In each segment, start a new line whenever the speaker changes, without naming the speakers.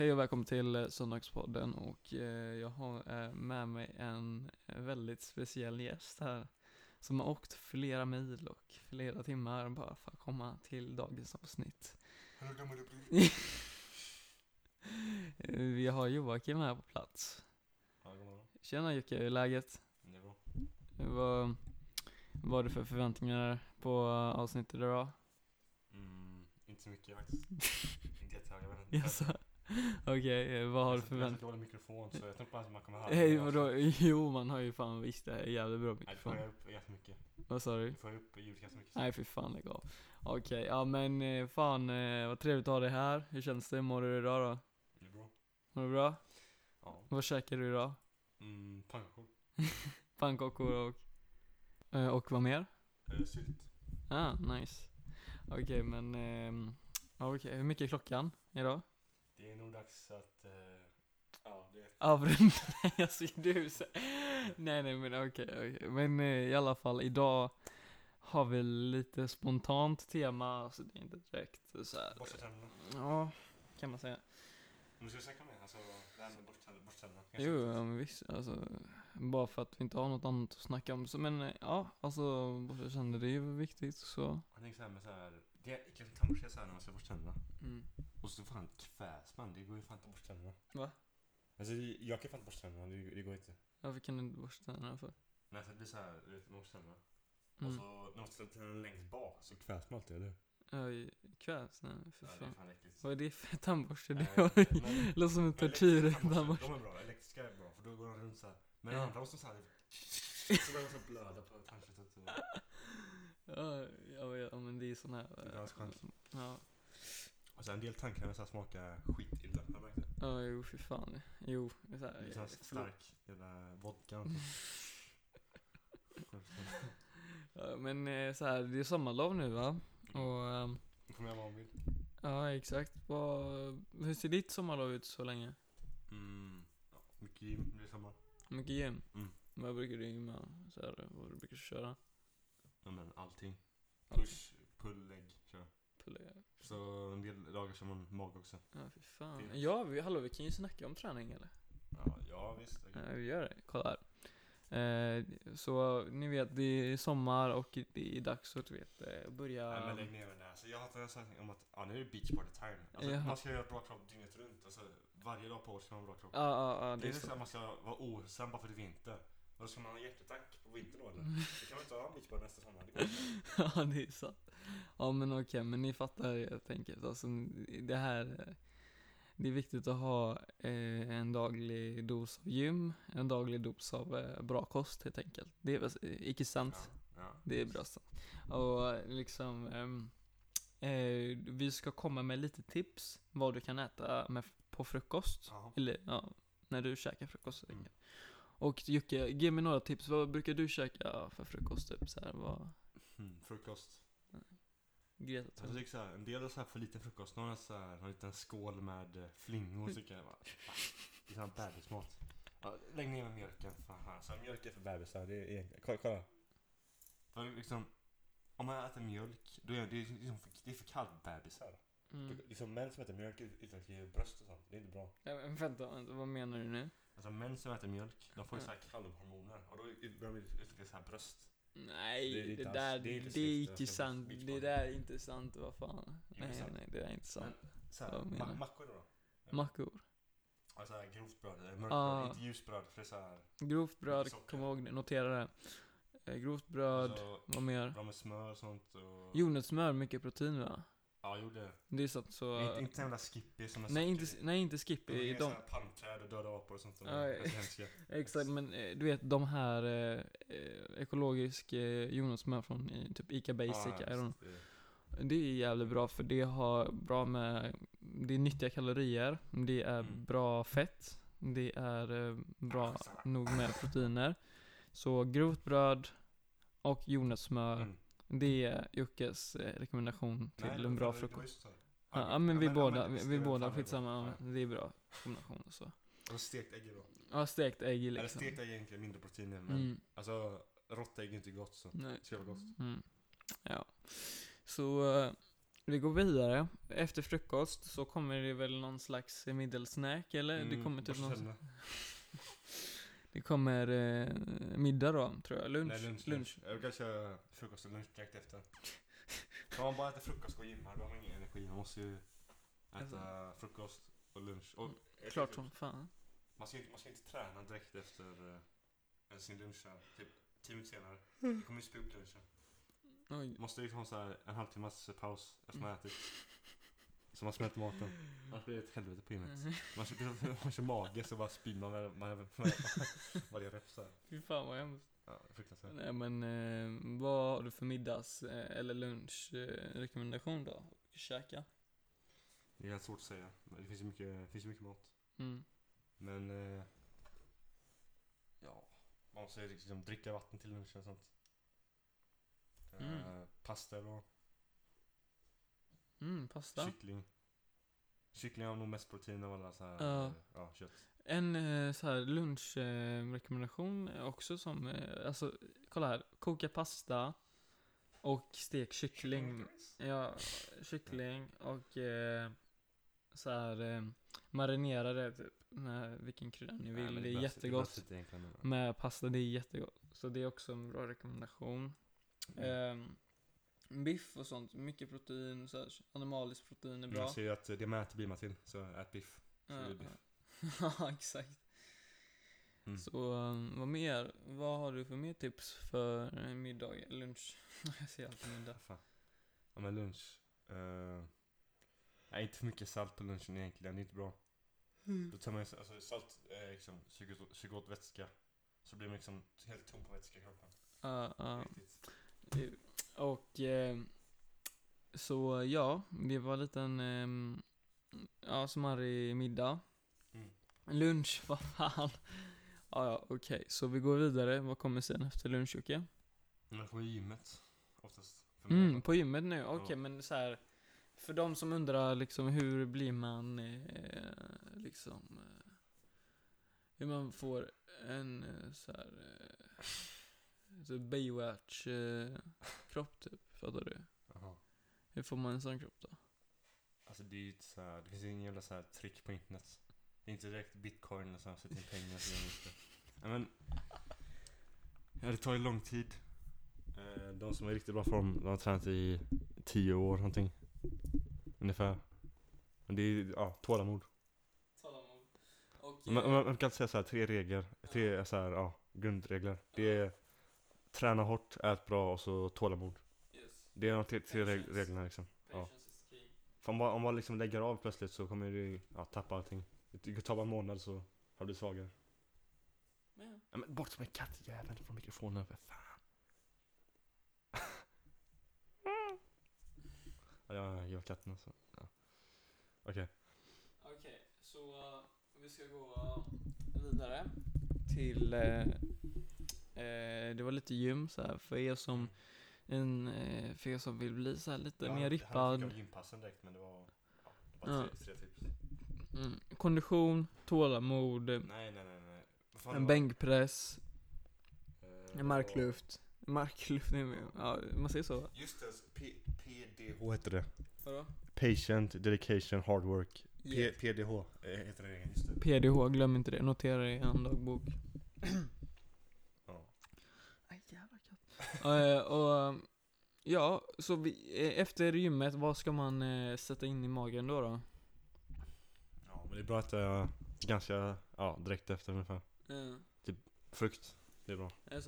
Hej och välkommen till eh, Söndagspodden och eh, jag har eh, med mig en väldigt speciell gäst här som har åkt flera mil och flera timmar bara för att komma till dagens avsnitt. Vi har Joakim här på plats. Tjena Jocke, hur är läget?
Det är bra.
Vad har du för förväntningar på avsnittet idag?
Mm, inte så mycket faktiskt. inte jättehöga.
Jaså? Okej, eh, vad har du
Jag har så mikrofon så jag tror inte man kommer höra
Hej
mig.
vadå? Jo man har ju fan visst det är jävligt bra
Nej, du
mikrofon.
får upp jättemycket.
Vad sa du?
Du får upp ljudet ganska mycket.
Nej för fan lägg av. Okej, ja men eh, fan eh, vad trevligt att ha dig här. Hur känns det? Mår du idag då?
Det är bra.
Mår du bra?
Ja.
Vad käkar du idag?
Mm, pannkakor.
Pannkakor och... eh, Och vad mer?
Eh, sylt.
Ah, nice. Okej men... ehm, ja, Okej, hur mycket är klockan idag?
Det är nog dags att... Eh, ja, det.
Avrunda, nej alltså du Nej nej men okej, okej. Men eh, i alla fall idag har vi lite spontant tema, alltså det är inte direkt så här.
Borsta tänderna.
Ja, kan man säga.
Men ska snacka med alltså det här med borsta- tänderna.
Jo, ja, men visst, alltså bara för att vi inte har något annat att snacka om. Så, men eh, ja, alltså borsta tänder, det är ju viktigt så.
Jag tänker såhär med såhär... Det är med tandborste såhär när man ska borsta tänderna.
Mm.
Och så fan kväs man. Det går ju fan inte att borsta tänderna.
Va?
Alltså jag kan fan inte borsta tänderna. Det, det går inte.
Varför kan du inte borsta tänderna för?
Nej, för det blir såhär, du vet, man borstar tänderna. Och
Mm.
så när man ställer tänderna längst bak så kväs man alltid, eller hur?
Oj, kvävs? Nej, för
Ja, det
fan.
äckligt.
Vad är det för tandborste? Det
jag
låter som en
men
tortyr
elektriska tandborstar,
tandborste.
De är bra, elektriska är bra för då går de runt såhär. Men
Ja.
andra måste såhär... Så börjar man så blöda på tandköttet. och-
Ja, ja, ja, men det är sån här.
Det är ganska skönt.
Ja,
Och sen en del tandkrämer så smakar skitilla. Har märkt det?
ja, jo fy fan. Jo, det är så här,
Det är sån här stark jävla vodka. och.
Ja, men eh, så här, det är sommarlov nu va? Och,
Då får man göra vad man vill.
ja exakt. Vad, hur ser ditt sommarlov ut så länge?
Mm. Ja, mycket gym, är sommar.
Mycket gym?
Mm.
Vad brukar du gymma? Så här, vad du brukar köra?
Ja men allting. Push, pull, lägg, kör.
Pulla?
Så en del dagar kör man mag också.
Ja, fy fan.
Fint.
Ja, vi, hallå, vi kan ju snacka om träning eller?
Ja, ja visst. okej.
Ja, vi gör det. Kolla här. Eh, så ni vet, det är sommar och det är dags att du vet, eh, börja...
Nej men lägg ner det där. Så jag har haft en här om att ja, nu är det beach party time. Alltså, man ska göra bra kropp dygnet runt. Alltså, varje dag på året ska man ha bra kropp.
Ja, ja, ja,
det
det
är så
så.
att man ska vara ohälsosam bara för att det är vinter. Vad ska man ha hjärtattack på vintern då eller?
Mm.
Det kan man inte ha beach party nästa sommar. Det
ja, det är sant. Ja, men okej, men ni fattar helt enkelt. Alltså, det här... Det är viktigt att ha eh, en daglig dos av gym, en daglig dos av eh, bra kost helt enkelt. Det är väl, eh, icke sant?
Ja, ja.
Det är bra sant. Och eh, liksom, ehm, eh, vi ska komma med lite tips vad du kan äta med, på frukost.
Jaha.
Eller ja, när du käkar frukost.
Mm.
Och Jocke, ge mig några tips. Vad brukar du käka för frukost? Typ så här, vad?
Mm, frukost.
Greta
Jag
Thunberg.
tycker såhär, en del har så här för liten frukost. Någon har så här, har en liten skål med eh, flingor tycker jag bara. ah, Det är sån bebismat. Ja, lägg ner med mjölken. Fan, alltså, mjölk är för bebisar. Det är kolla, kolla. För liksom, om man äter mjölk, då är det, liksom för, det är för kallbebisar.
Mm.
Det- Liksom män som äter mjölk utvecklar bröst och sånt. Det är inte bra.
Ja, men vänta, vänta, vad menar du nu?
Alltså män som äter mjölk, de får ju
Ja.
så här kalvhormoner. Och då börjar de utveckla så här bröst.
Nej,
Det är
det, där,
det
det
är
är,
inte ska
sant. Det där är inte sant, vad fan. Nej,
sant.
nej, det är inte sant.
Så här, ma- mackor då?
Mackor.
Alltså här grovt bröd, eller mörkt
Ah.
bröd, inte ljust bröd för det är så här.
Grovt bröd, kom ihåg det, notera det. Eh, grovt bröd,
Alltså,
vad mer?
bra med smör och sånt och...
Jordnötssmör, mycket protein va?
Ja, jo det.
Det är så att så...
Inte, inte jävla skippy som är
nej, inte, nej, inte
De
Skippy. De,
här palmträd och döda apor och sånt. som
Ja,
är hemska.
exakt, men eh, du vet de här eh, eh, ekologisk eh, jordnötssmör från eh, typ Ica Basic,
Ja, visst, det-
Det är jävligt bra för det har bra med, det är nyttiga kalorier, det är
Mm.
bra fett, det är eh, bra
samma.
nog med proteiner. Så grovt bröd och jordnötssmör,
Mm.
Det är Jockes eh, rekommendation till
Nej, det
en bra
det
frukost. Ja, ja men vi
ja,
båda,
men
vi,
det
vi båda skitsamma, ja, det är bra kombination och så.
Och stekt ägg är bra.
Ja, stekt ägg
Eller
liksom.
stekt ägg är egentligen mindre proteiner men
Mm,
alltså rått ägg är inte gott så.
nej.
Det ska vara gott.
Mm. Ja. Så, eh, Vi går vidare. Efter frukost så kommer det väl någon slags middelsnack eller? det
Mm,
kommer typ någon... Det kommer eh, middag då, tror jag. Lunch.
Nej, lunch.
lunch.
Jag brukar köra frukost och lunch direkt efter. Om man bara äter frukost och gymmar, då har man ingen energi. Man måste ju äta frukost och lunch. Och
Alltså. Klart som fan.
Man ska, man ska inte träna direkt efter eh, sin lunch här. Typ 10 minuter senare.
Mm.
Du kommer ju spy upp lunchen.
Oj.
Måste liksom ha så en halvtimmas paus efter man ätit. Så man smälter maten. Annars blir det ett helvete på gymmet.
Mm.
Man kör, man kör mage så bara spyr man med, med, med varje rep så här.
Fy fan vad hemskt.
Ja, fruktansvärt.
Nej men, eh, vad har du för middags eh, eller lunch eh, rekommendation då? Käka?
Det är helt svårt att säga. Det finns ju mycket, det finns ju mycket mat.
Mm.
Men... Eh, ja, man måste liksom dricka vatten till lunchen och sånt. Eh,
Mm.
Pasta då.
Mm, pasta.
Kyckling. Kyckling har nog mest protein av alla så här,
Ja.
eh, ja, kött.
En eh, så här lunchrekommendation eh, rekommendation också som, eh, alltså kolla här. Koka pasta och stek kyckling. Ja, kyckling och eh, så här eh, marinera det typ med vilken krydda ni vill.
Men
det är jättegott.
Det
Med pasta, det är jättegott. Så det är också en bra rekommendation.
Mm.
Ehm, biff och sånt, mycket protein, så här, animaliskt protein är bra.
Jag ser ju att det med äter blir man till, så ät biff. Så
Ja,
biff.
Ja, exakt.
Mm.
Så um, vad mer? Vad har du för mer tips för eh, middag, lunch? Jag säger alltid middag.
Fan. Ja men lunch. Uh, nej, inte för mycket salt på lunchen egentligen, det är inte bra. Då tar man alltså salt är liksom suger åt- suger åt vätska. Så blir man liksom helt tom på vätska i kroppen.
Ja, ja.
Riktigt.
Och ehm, så ja, det var en liten, um, ja i middag.
Mm.
Lunch, vad fan. Ja, ja, okej. Så vi går vidare. Vad kommer sen efter lunch, Jocke?
Men då kommer gymmet. Oftast.
Mm, på gymmet nu. Okej,
Ja.
men så här. För de som undrar liksom hur blir man eh, liksom eh, hur man får en eh, så här eh, så Baywatch eh, typ, fattar du?
Jaha.
Hur får man en sån kropp då?
Alltså det är ju så här, det finns ju ingen jävla så här trick på internet. Det är inte direkt bitcoin eller så här, sätta in pengar så man inte. Ja, men, ja, det tar ju lång tid. Eh, De som är i riktigt bra form, de har tränat i 10 år någonting. Ungefär. Men det är ja, tålamod.
Och,
Man, man, man kan säga så här, tre regler, tre så här, ja, grundregler. Det är träna hårt, ät bra och så tålamod. Det är de tre, tre reg- reglerna liksom. Ja. För om man, om man liksom lägger av plötsligt så kommer du ja, tappa allting. Det tar bara en månad så har du svagare. Ja, men bort med kattjäveln från mikrofonen för fan. ja, jag gillar katten alltså. Ja. Okej.
Okej, så uh, vi ska gå vidare till uh, uh, det var lite gym så här för er som en, uh, för er som vill bli så här lite mer rippad.
Jag gympassen direkt men det var, ja, det var
Ja.
tre, tre tips.
Mm, kondition, tålamod,
Nej, nej, nej. nej.
En bänkpress,
Eh,
en markluft. Markluft, ja man säger så va?
Just det, PDH heter det.
Vadå?
Patient, Dedication, Hard Work. P-
Yeah.
PDH eh, heter det, just det.
PDH, glöm inte det. Notera det i en dagbok.
Ja.
Aj, jävla katt. Eh, och, ja, så vi, eh, efter gymmet, vad ska man eh, sätta in i magen då? då?
ja, men det är bra att äta ganska, ja, direkt efter ungefär. Frukt, det är bra.
är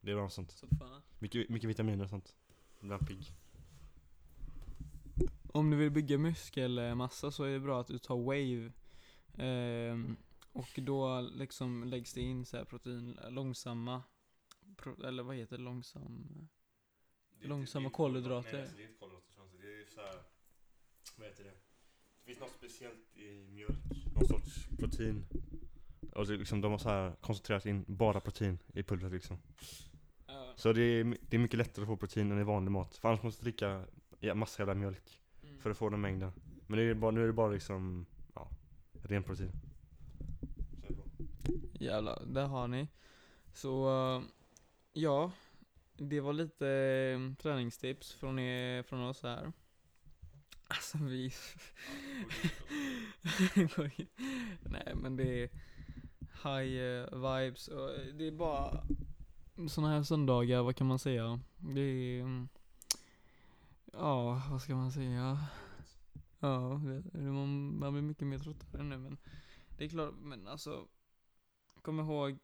det
är bra med sånt.
Så fan.
Mycket, mycket vitaminer och sånt. Blir pigg.
Om du vill bygga muskelmassa så är det bra att du tar wave. Ehm, och då liksom läggs det in så här protein, långsamma, eller vad heter det, långsam? Långsamma kolhydrater.
Nej, alltså, det är inte kolhydrater. Det är så här, vad heter det? Det finns något speciellt i mjölk. Någon sorts protein. Och det, är liksom, de har så här koncentrerat in bara protein i pulvret liksom.
Ja.
Så det är, det är mycket lättare att få protein än i vanlig mat. För annars måste du dricka ja, massa jävla mjölk
Mm.
för att få den mängden. Men det är bara, nu är det bara liksom, ja, ren protein. Det bra.
Jävlar, där har ni. Så, eh, ja. Det var lite eh, träningstips från, er, från oss här. Alltså vi... Nej men det är high eh, vibes och det är bara såna här söndagar, vad kan man säga? Det är... mm, Ja, vad ska man säga? Ja, det, det, man, man blir mycket mer tröttare nu men det är klart, men alltså kom ihåg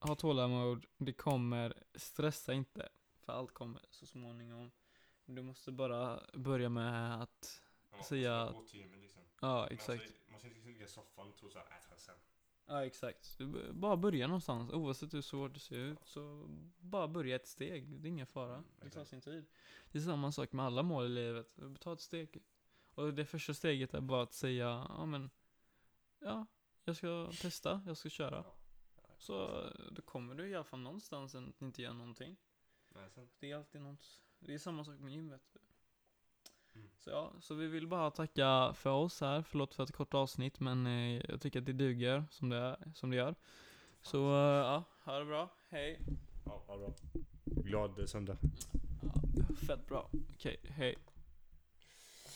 ha tålamod, det kommer, stressa inte för allt kommer så småningom. Du måste bara börja med att,
måste
säga-
gå till liksom.
ja exakt.
Alltså, man ska inte ligga i soffan och tro såhär, äh, ta sen.
Ja exakt. Du bara börja någonstans, oavsett hur svårt det ser ut. Så bara börja ett steg, det är ingen fara.
Mm,
Det tar sin tid. Det är samma sak med alla mål i livet. Ta ett steg. Och det första steget är bara att säga, ja men, ja, jag ska testa, jag ska köra. Så eh, då kommer du i alla fall någonstans än att inte göra någonting.
Nej, sen.
Det är alltid något, det är samma sak med gymmet.
Mm.
Så ja, så vi vill bara tacka för oss här. Förlåt för ett kort avsnitt men eh, jag tycker att det duger som det, är, som det gör. Så eh, ja, ha det bra. Hej.
Ja, ja, bra. Glad söndag.
Ja, fett bra. Okej, hej.